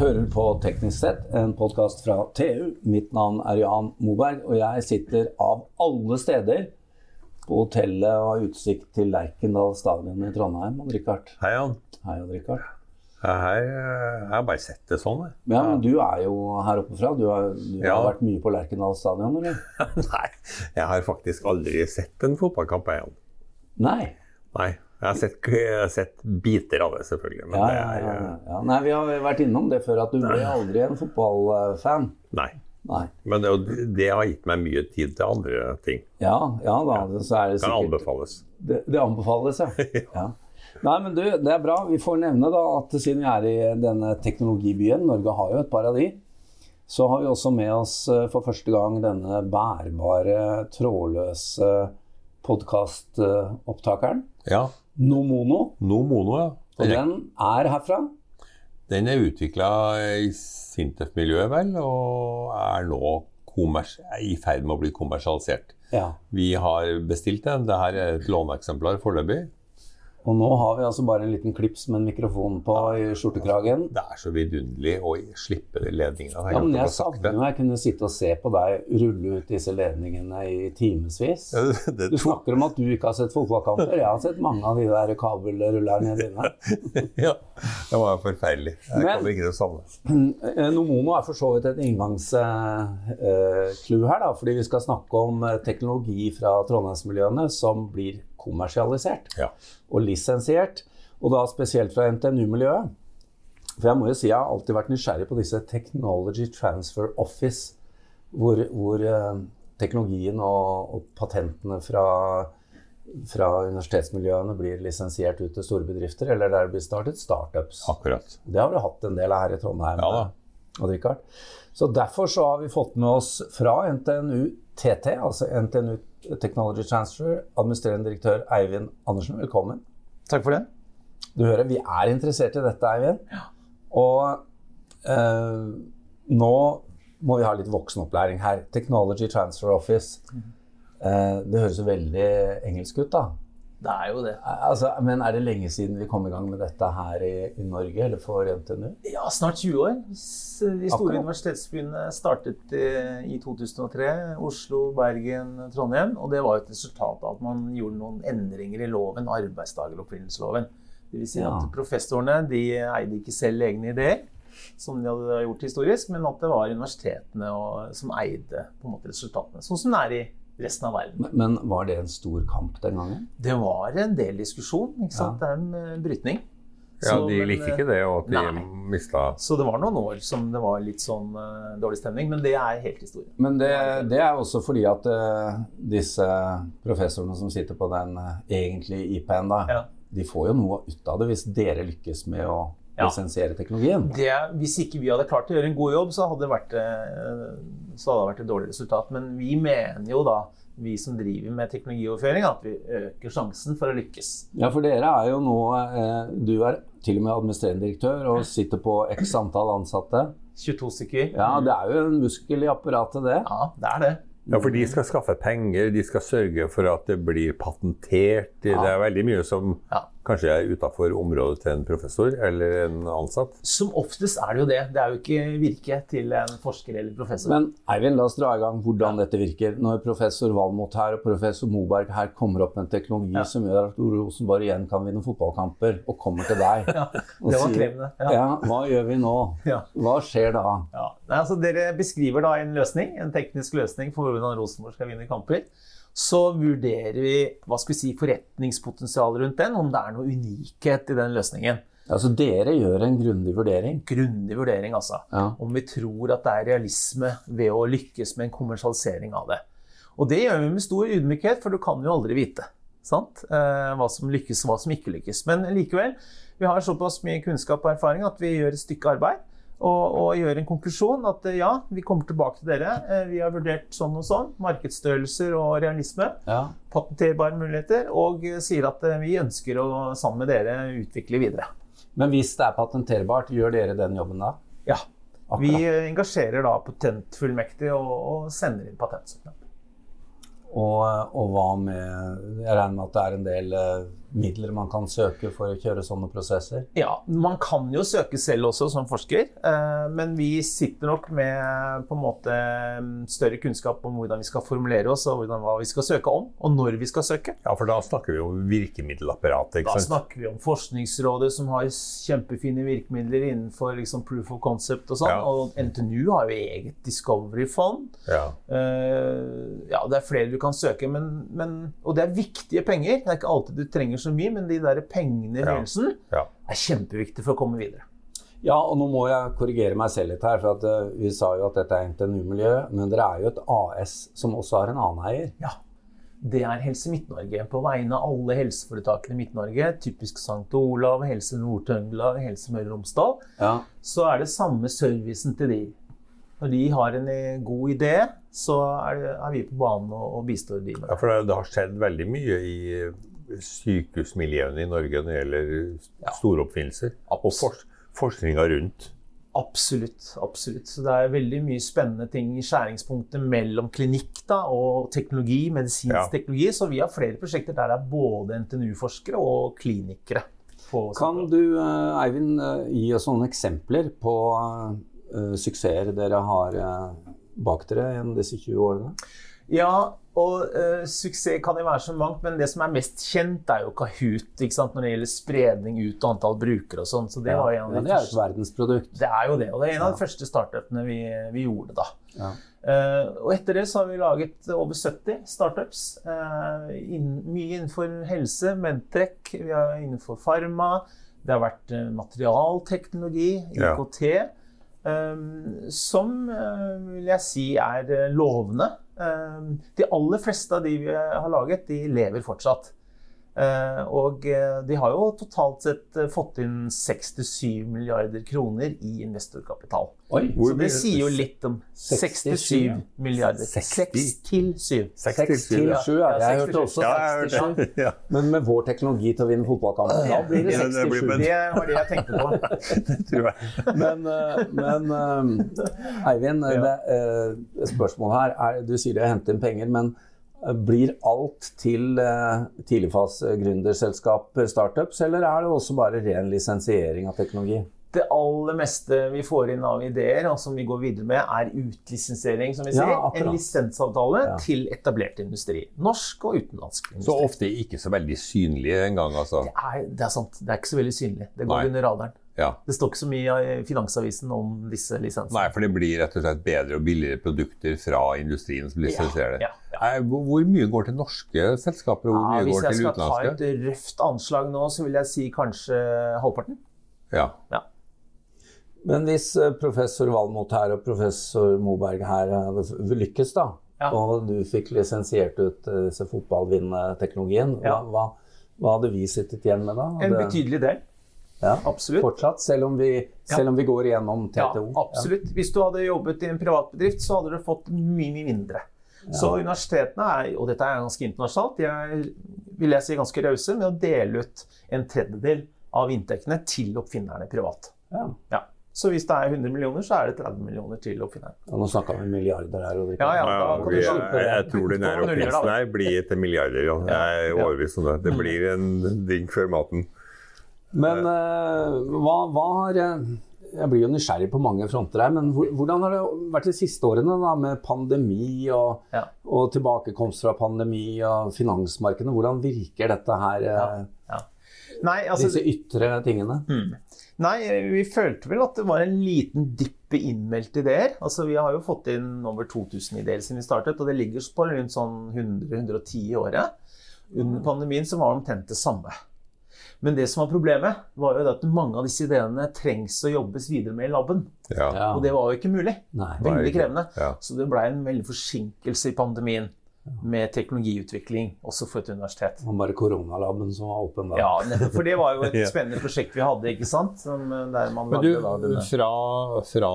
hører på Teknisk sett, en podkast fra TU. Mitt navn er Jan Moberg, og jeg sitter av alle steder på hotellet og har utsikt til Lerkendal stadion i Trondheim. Odd Rikard. Hei, Jan. Hei, Odd Richard. Hei, jeg har bare sett det sånn, jeg. Ja, men du er jo her oppe fra. Du har, du Ja. har vært mye på Lerkendal stadion, eller? Nei, jeg har faktisk aldri sett en fotballkamp, jeg, Jan. Nei. Nei. Jeg har sett, jeg har sett biter av det, selvfølgelig. Men Ja, det er ja, ja. ja. Nei, vi har vært innom det før, at du ble aldri en fotballfan. Nei. Nei. Men det, det har gitt meg mye tid til andre ting. Ja, ja da, så er det sikkert... Kan anbefales. Det, det anbefales, ja. ja. Nei, men du, det er bra. Vi får nevne da at siden vi er i denne teknologibyen, Norge har jo et par av de, så har vi også med oss eh, for første gang denne bærbare, trådløse podkastopptakeren. Ja. Nomono. No Mono, ja. Og Den er, den er herfra. den er utvikla i Sintef-miljøet, vel, og er nå i ferd med å bli kommersialisert. Ja. Vi har bestilt den. Dette er et låneeksemplar foreløpig. Og nå har vi altså bare en liten klips med en mikrofon på i skjortekragen. Det er så vidunderlig å slippe de ledningene. Ja, men jeg savner jo jeg kunne sitte og se på deg rulle ut disse ledningene i timevis. Du snakker om at du ikke har sett fotballkamper. Jeg har sett mange av de der kabelrullerne dine. Ja, det var forferdelig. Jeg Men- kommer ikke til å savne. Eh, Nomono er for så vidt et inngangsklu her, da, fordi vi skal snakke om eh, teknologi fra trondheimsmiljøene som blir kommersialisert Ja. og lisensiert, og da spesielt fra NTNU-miljøet. For jeg må jo si jeg har alltid vært nysgjerrig på disse Technology Transfer Office, hvor, hvor eh, teknologien og, og patentene fra, fra universitetsmiljøene blir lisensiert ut til store bedrifter, eller der det blir startet startups. Akkurat. Det har vi hatt en del av her i Trondheim. Ja da. Odd Så derfor så har vi fått med oss fra NTNU TT, altså NTNU Technology Transfer, administrerende direktør Eivind Andersen. Velkommen. Takk for det. Du hører, vi er interessert i dette, Eivind. Og eh, nå må vi ha litt voksenopplæring her. Technology Transfer Office. Eh, det høres jo veldig engelsk ut, da. Det er jo det. Altså, men er det lenge siden vi kom i gang med dette her i, i Norge, eller for NTNU? Ja, snart 20 år. De store universitetsbyene startet i 2003. Oslo, Bergen, Trondheim. Og det var et resultat av at man gjorde noen endringer i loven, arbeidstageroppfinnelsesloven. Dvs. Si Ja. at professorene de eide ikke selv egne ideer, som de hadde gjort historisk, men at det var universitetene og, som eide på en måte resultatene. Sånn som det er i resten av verden. Men, men var det en stor kamp den gangen? Det var en del diskusjon. ikke sant? Det er en eh, brytning. Ja, de likte eh, ikke det, og at de nei. mista Så det var noen år som det var litt sånn uh, dårlig stemning, men det er helt historie. Men det, det er også fordi at uh, disse professorene som sitter på den uh, egentlige IP-en, da, Ja. de får jo noe ut av det hvis dere lykkes med å Ja. Lisensiere teknologien. Det, hvis ikke vi hadde klart å gjøre en god jobb, så hadde det vært, eh, så hadde det vært et dårlig resultat. Men vi mener jo da, vi som driver med teknologioverføring, at vi øker sjansen for å lykkes. Ja, for dere er jo nå eh, Du er til og med administrerende direktør og sitter på x antall ansatte. 22 stykker. Ja, det er jo en muskel i apparatet, det. Ja, det er det. Ja, for de skal skaffe penger, de skal sørge for at det blir patentert. Det er veldig mye som Ja. Kanskje jeg er utafor området til en professor eller en ansatt. Som oftest er det jo det. Det er jo ikke virket til en forsker eller professor. Men Eivind, la oss dra i gang hvordan dette virker. Når professor Valmot her og professor Moberg her kommer opp med en teknologi Ja. som gjør at Rosenborg igjen kan vinne fotballkamper, og kommer til deg ja, og det var sier, krevende. Ja. hva gjør vi nå? Hva skjer da? Ja. Nei, altså dere beskriver da en løsning, en teknisk løsning for hvordan Rosenborg skal vinne kamper. Så vurderer vi hva skal vi si, forretningspotensial rundt den, om det er noe unikhet i den løsningen. Altså, dere gjør en grundig vurdering. Grundig vurdering, altså. Ja. Om vi tror at det er realisme ved å lykkes med en kommersialisering av det. Og det gjør vi med stor ydmykhet, for du kan jo aldri vite sant? Eh, hva som lykkes og hva som ikke lykkes. Men likevel, vi har såpass mye kunnskap og erfaring at vi gjør et stykke arbeid. Og, og gjøre en konklusjon at eh, ja, vi kommer tilbake til dere. Eh, Vi har vurdert sånn og sånn. Markedsstørrelser og realisme. Ja. Patenterbare muligheter. Og eh, sier at vi ønsker å sammen med dere utvikle videre. Men hvis det er patenterbart, gjør dere den jobben da? Ja. Akkurat. Vi engasjerer da patentfullmektig og, og sender inn patentsøknad. Og, og hva med Jeg regner med at det er en del midler man kan søke for å kjøre sånne prosesser? Ja, man kan jo søke selv også som forsker, eh, men vi sitter nok med på en måte større kunnskap om hvordan vi skal formulere oss, og hvordan, hva vi skal søke om, og når vi skal søke. Ja, for da snakker vi om virkemiddelapparatet, ikke sant? Da snakker vi om Forskningsrådet, som har kjempefine virkemidler innenfor liksom proof of concept og sånn, Ja. og NTNU har jo eget discovery-fond. Ja. Eh, ja, det er flere du kan søke, men, men, og det er viktige penger. Det er ikke alltid du trenger så mye, men de der pengene i begynnelsen ja. er kjempeviktig for å komme videre. Ja, og nå må jeg korrigere meg selv litt her, for at uh, vi sa jo at dette er NTNU-miljø, men dere er jo et AS som også har en annen eier. Ja. Det er Helse Midt-Norge. På vegne av alle helseforetakene i Midt-Norge, typisk St. Olav, Helse Nord-Trøndelag, Helse Møre og Romsdal, Ja. så er det samme servicen til de. Når de har en eh, god idé, så er, det, er vi på banen og, og bistår de med ja, for det, det har skjedd veldig mye i sykehusmiljøene i Norge når det gjelder store oppfinnelser. Og fors forskninga rundt. Absolutt. absolutt. Så det er veldig mye spennende ting i skjæringspunktet mellom klinikk da, og teknologi, medisinsk Ja. teknologi. Så vi har flere prosjekter der det er både NTNU-forskere og klinikere. på Kan du, eh, Eivind, eh, gi oss noen eksempler på uh, suksesser dere har uh, bak dere gjennom disse 20 årene? Ja, og uh, suksess kan jo være så mangt, men det som er mest kjent, er jo Kahoot. ikke sant? Når det gjelder spredning ut og antall brukere og sånn. Så det var en av Ja, de det er et verdensprodukt. Det er jo det, og det er en av Ja. de første startupene vi, vi gjorde da. Ja. Uh, og etter det så har vi laget over 70 startups. Uh, inn, mye innenfor helse, Medtrekk, vi har innenfor pharma. Det har vært materialteknologi, Ja. IKT. eh, som eh, vil jeg si er lovende. Eh, de aller fleste av de vi har laget, de lever fortsatt. Eh, og eh, de har jo totalt sett eh, fått inn 6-7 milliarder kroner i investorkapital. Oi, Hvor Så det sier jo litt om 67, 67 milliarder. 60? 6 til 7. Seks Seks til til syv, ja. sju, ja. Ja, Jeg hørte også Ja, jeg har hørt 67. det. Ja. Men med vår teknologi til å vinne fotballkampen, da blir det Ja, det blir 67. Det var det jeg tenkte på. tror jeg. Men, men Eivind, det, spørsmålet her er Du sier det har hentet hente inn penger, men blir alt til eh, tidligfasegründerselskaper, startups, eller er det også bare ren lisensiering av teknologi? Det aller meste vi får inn av ideer, og som vi går videre med, er utlisensiering, som vi sier. Ja, en lisensavtale Ja. til etablert industri. Norsk og utenlandsk Så ofte ikke så veldig synlige engang, altså. Det er, det er sant. Det er ikke så veldig synlig. Det går Nei. under radaren. Ja. Det står ikke så mye i Finansavisen om disse lisensene. Nei, for det blir rett og slett bedre og billigere produkter fra industrien som lisenserer det. Ja, ja, Hvor mye går til norske selskaper, og hvor Ja, mye hvis jeg skal ta et røft anslag nå, så vil jeg si kanskje halvparten. Ja. Ja. Men hvis eh, professor Valmot her og professor Moberg her lykkes, da, Ja. og du fikk lisensiert ut eh, disse fotballvinneteknologien, Ja. hva, hva hadde vi sittet igjen med da? En betydelig del. ja, Absolutt. Fortsatt, selv om vi, selv om vi går igjennom Ja, TTO? absolutt. Hvis du hadde jobbet i en privat bedrift, så hadde du fått mye, mye mindre. Så universitetene er, og dette er ganske internasjonalt, de er vil jeg si, ganske rause med å dele ut en tredjedel av inntektene til oppfinnerne privat. Ja. Ja. Så hvis det er 100 millioner, så er det 30 millioner til oppfinneren. Ja, nå snakka vi milliarder her. Ja, ja. Ja, vi, jeg, det. jeg tror den her oppfinnelsen her blir til milliarder. Ja. Jeg er overbevist om det. Det blir en digg før maten. Men uh, hva, hva har eh, Jeg blir jo nysgjerrig på mange fronter her, men hvordan har det vært de siste årene da, med pandemi og, Ja. og tilbakekomst fra pandemi og finansmarkedene? Hvordan virker dette her, ja. Ja. Nei, altså, disse ytre tingene? Nei, vi følte vel at det var en liten dipp i innmeldte ideer. Altså, vi har jo fått inn over 2000 ideer siden vi startet, og det ligger på rundt sånn 100-110 i året. Under pandemien så var det omtrent det samme. Men det som var problemet, var jo det at mange av disse ideene trengs å jobbes videre med i laben. Ja. Ja. Og det var jo ikke mulig. Nei. Veldig krevende. Ja. Så det blei en veldig forsinkelse i pandemien med teknologiutvikling, også for et universitet. Og bare koronalaben som var åpen da. Ja, for det var jo et spennende prosjekt vi hadde, ikke sant? Som, eh, der man Men du, lagde da fra, fra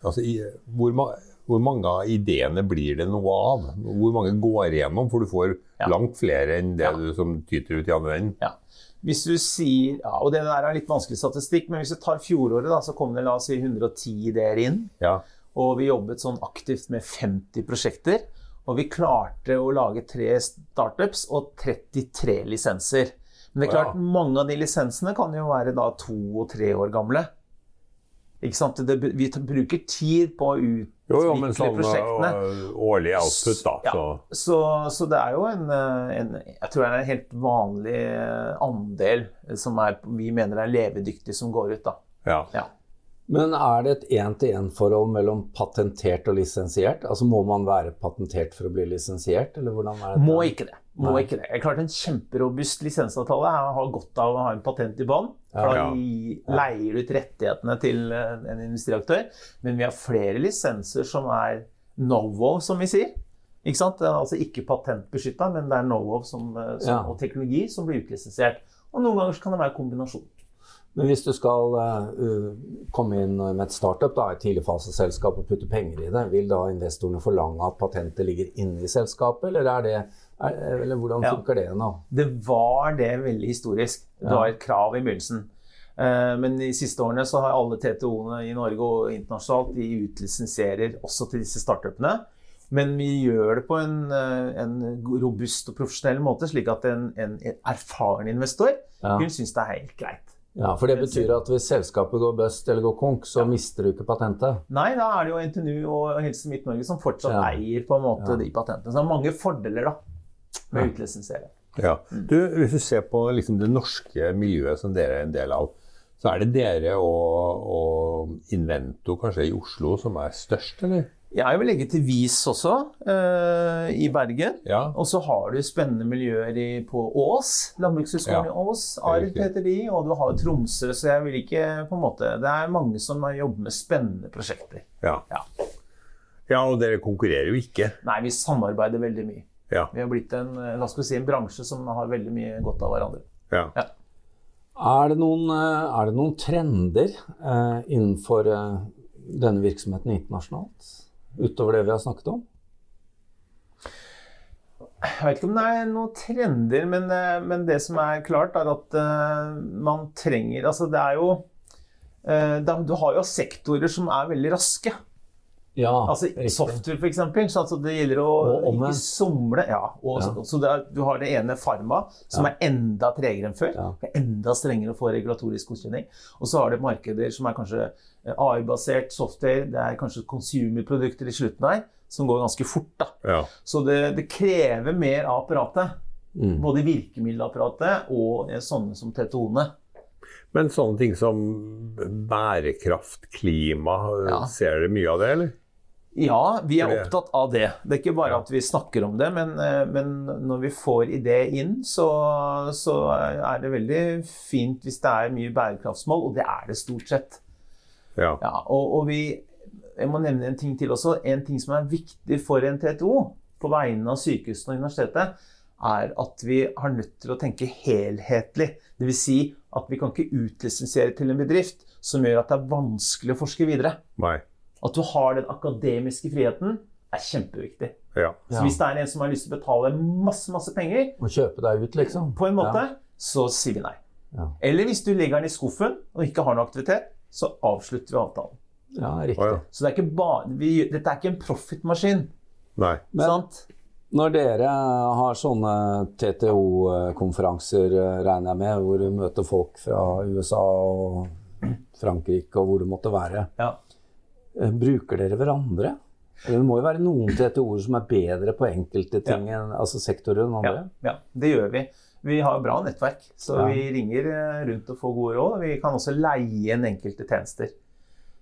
altså, i, hvor, ma hvor mange av ideene blir det noe av? Hvor mange går igjennom? For du får Ja. langt flere enn det Ja. du som tyter ut i andre enden. Ja. Hvis du sier, ja, og Det der er litt vanskelig statistikk, men hvis du tar fjoråret, da, så kom det la oss si 110 ideer inn. Ja. Og vi jobbet sånn aktivt med 50 prosjekter. Og vi klarte å lage tre startups og 33 lisenser. Men det er klart, mange av de lisensene kan jo være da to og tre år gamle. Det, vi bruker tid på å utvikle sånn prosjektene. øh, årlig output, da. Ja. Så. Så, så det er jo en, eh, en Jeg tror det er en helt vanlig eh, andel som er, vi mener er levedyktig, som går ut. da. Ja. Ja. Men er det et én-til-én-forhold mellom patentert og lisensiert? Altså Må man være patentert for å bli lisensiert, eller hvordan er det? Må ikke det. Må Nei. ikke det. Er klart En kjemperobust lisensavtale Jeg har godt av å ha en patent i bånn. For da leier du ut rettighetene til eh, en industriaktør. Men vi har flere lisenser som er no-wow, som vi sier. Ikke sant? Det er altså ikke patentbeskytta, men det er no-wow som, eh, som, Ja. og teknologi som blir utlisensiert. Og noen ganger så kan det være kombinasjon. Men hvis du skal uh, komme inn med et startup, da, et tidligfaseselskap, og putte penger i det, vil da investorene forlange at patentet ligger inne i selskapet, eller, er det, er, eller hvordan Ja. funker det nå? Det var det veldig historisk. Det var et krav i begynnelsen. Eh, Men de siste årene så har alle TTO-ene i Norge og internasjonalt de utlisenserer også til disse startupene. Men vi gjør det på en, eh, en robust og profesjonell måte, slik at en, en erfaren investor Ja. vil synes det er helt greit. Ja, For det betyr at hvis selskapet går bust eller går konk, så mister du ikke patentet? Nei, da er det jo NTNU og Helse Midt-Norge som fortsatt Ja. eier på en måte Ja. de patentene. Så det er mange fordeler da med å utlisensere. Ja. Du, hvis du ser på liksom det norske miljøet som dere er en del av, så er det dere og, og Invento kanskje i Oslo som er størst, eller? Jeg vil legge til VIS også, eh, i Bergen. Ja. Og så har du spennende miljøer i, på Ås, Landbrukshøgskolen Ja, i Ås. er riktig. heter de, og du har Tromsø, så jeg vil ikke på en måte Det er mange som har jobbet med spennende prosjekter. Ja. Ja. ja, og dere konkurrerer jo ikke. Nei, vi samarbeider veldig mye. Ja. Vi har blitt en, eh, si, en bransje som har veldig mye godt av hverandre. ja. Ja. Er det noen, eh, er det noen trender eh, innenfor eh, denne virksomheten internasjonalt? Utover det vi har snakket om? Jeg vet ikke om det er noen trender, men, eh, men det som er klart, er at uh, man trenger Altså, det er jo uh, det, Du har jo sektorer som er veldig raske. Ja, Altså riktig. software, eksempel. Så altså det gjelder å ikke somle. Ja, og, Ja. Så, så det er, du har det ene Pharma, som Ja. er enda tregere enn før. Ja. Det er enda strengere å få regulatorisk godkjenning. Og så har du markeder som er kanskje eh, AI-basert software. Det er kanskje consumer-produkter i slutten her, som går ganske fort. da. ja. Så det, det krever mer av apparatet. Mm. Både virkemiddelapparatet og eh, sånne som TTO-ene. Men sånne ting som bærekraft, klima, Ja. ser dere mye av det, eller? Ja, vi er opptatt av det. Det er ikke bare Ja. at vi snakker om det, men, eh, men når vi får idé inn, så, så er det veldig fint hvis det er mye bærekraftsmål, og det er det stort sett. Ja. Ja, og, og vi Jeg må nevne en ting til også. En ting som er viktig for en TTO på vegne av sykehusene og universitetet, er at vi har nødt til å tenke helhetlig. Dvs. Si at vi kan ikke utlisensiere til en bedrift som gjør at det er vanskelig å forske videre. Nei. At du har den akademiske friheten, er kjempeviktig. Ja. Så hvis det er en som har lyst til å betale masse masse penger, Og kjøpe deg ut, liksom? på en måte, Ja. så sier vi nei. Ja. Eller hvis du legger den i skuffen og ikke har noe aktivitet, så avslutter vi avtalen. Ja, riktig. Oh, ja. Så det er ikke bare, vi, dette er ikke en profitmaskin. Nei. Men- sant? Når dere har sånne TTO-konferanser, eh, regner jeg med, hvor du møter folk fra USA og Frankrike og hvor det måtte være, Ja. eh, bruker dere hverandre? Det må jo være noen TTO-er som er bedre på enkelte ting, enn, altså sektorer enn andre? ja, det gjør vi. Vi har bra nettverk, så Ja. vi ringer eh, rundt og får gode råd. Vi kan også leie inn enkelte tjenester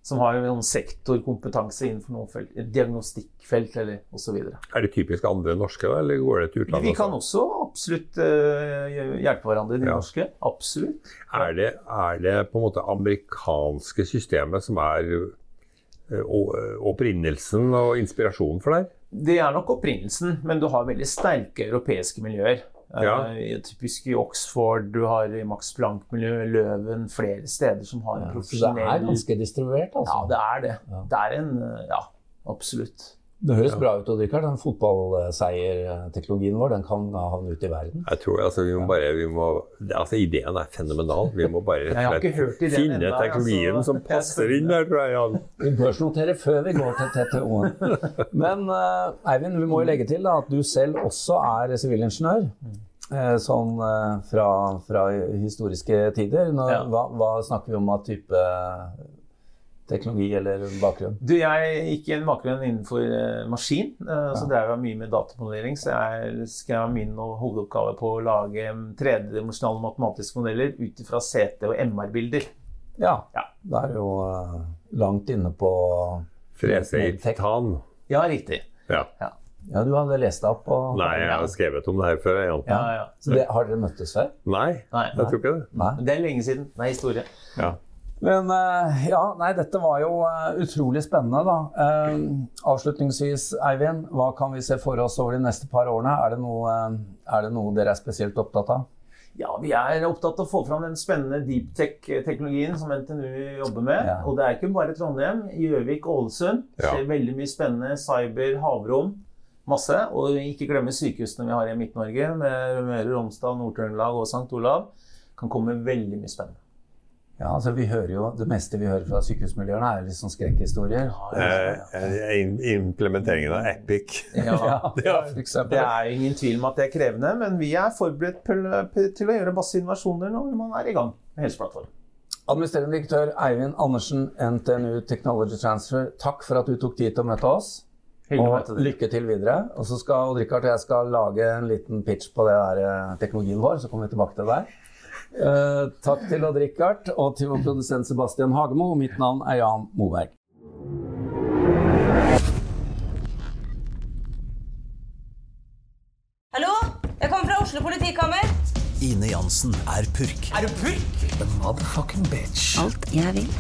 som har noen sektorkompetanse innenfor noen felt, diagnostikkfelt eller osv. Er det typisk andre norske, da, eller går det til utlandet? Vi kan også absolutt eh, hjelpe hverandre, de Ja. norske. Absolutt. Er det, er det på en måte amerikanske systemet som er eh, opprinnelsen og inspirasjonen for deg? Det er nok opprinnelsen, men du har veldig sterke europeiske miljøer. Ja. Eh, typisk i Oxford, du har i Max Planck-miljøet, Løven, flere steder som har en Så det er ganske distribuert, altså? Ja, det er det. Ja. Det er en eh, Ja, absolutt. Det høres bra ut, og Rikard. Den fotballseierteknologien vår, den kan havne ute i verden. Jeg tror altså, vi må bare vi må, altså, Ideen er fenomenal. Vi må bare finne ennå, teknologien altså. som passer inn der, tror jeg. Jan. Vi børsnoterer før vi går til TTO-en. Men uh, Eivind, vi må jo legge til da, at du selv også er sivilingeniør. Uh, sånn uh, fra, fra historiske tider? Nå, Ja. hva, hva snakker vi om av type teknologi eller bakgrunn? Du, jeg gikk i en bakgrunn innenfor eh, maskin. Så ja. drev jeg mye med datamodellering. Så jeg skrev min hovedoppgave på å lage tredimensjonale matematiske modeller ut fra CT- og MR-bilder. Ja, Ja. da er det jo eh, langt inne på Frese i titan. Ja, riktig. Ja. Ja, Ja, du hadde lest deg opp på Nei, jeg har skrevet om det her før. Jeg, ja. ja. Så det, Har dere møttes før? Nei, Nei. jeg tror ikke det. Nei. Det er lenge siden. Det er historie. Ja. Men eh, ja, nei, dette var jo eh, utrolig spennende, da. Eh, avslutningsvis, Eivind, hva kan vi se for oss over de neste par årene? Er det noe, er det noe dere er spesielt opptatt av? Ja, Vi er opptatt av å få fram den spennende deep tech-teknologien som NTNU jobber med. Ja. Og det er ikke bare Trondheim. Gjøvik, Ålesund. Ja. skjer veldig mye spennende. Cyber, havrom. Masse. Og ikke glemme sykehusene vi har i Midt-Norge, med Møre, Romsdal, Nord-Trøndelag og St. Olav. Kan komme veldig mye spennende. Ja, altså vi hører jo, Det meste vi hører fra sykehusmiljøene, er sånn skrekkhistorier. Eh, eh, Implementeringen av Epic. Ja. Ja, for. Det er ingen tvil om at det er krevende, men vi er forberedt til til å gjøre masse innovasjoner når man er i gang med Helseplattformen. Administrerende direktør Eivind Andersen, NTNU Technology Transfer, takk for at du tok tid til å møte oss. Og lykke til videre. Og så skal Odd-Rikard og jeg skal lage en liten pitch på det der, eh, teknologien vår, så kommer vi tilbake til det der. Eh, takk til Odd-Rikard og til vår produsent Sebastian Hagemo. Mitt navn er Jan Moberg. Hallo? Jeg kommer fra Oslo politikammer. Ine Jansen er purk. Er du purk? The motherfucking bitch. Alt jeg vil,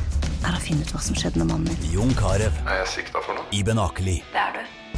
er å finne ut hva som skjedde med mannen min. Jon Carew. Er jeg sikta for noe? Iben Akeli. Det er du.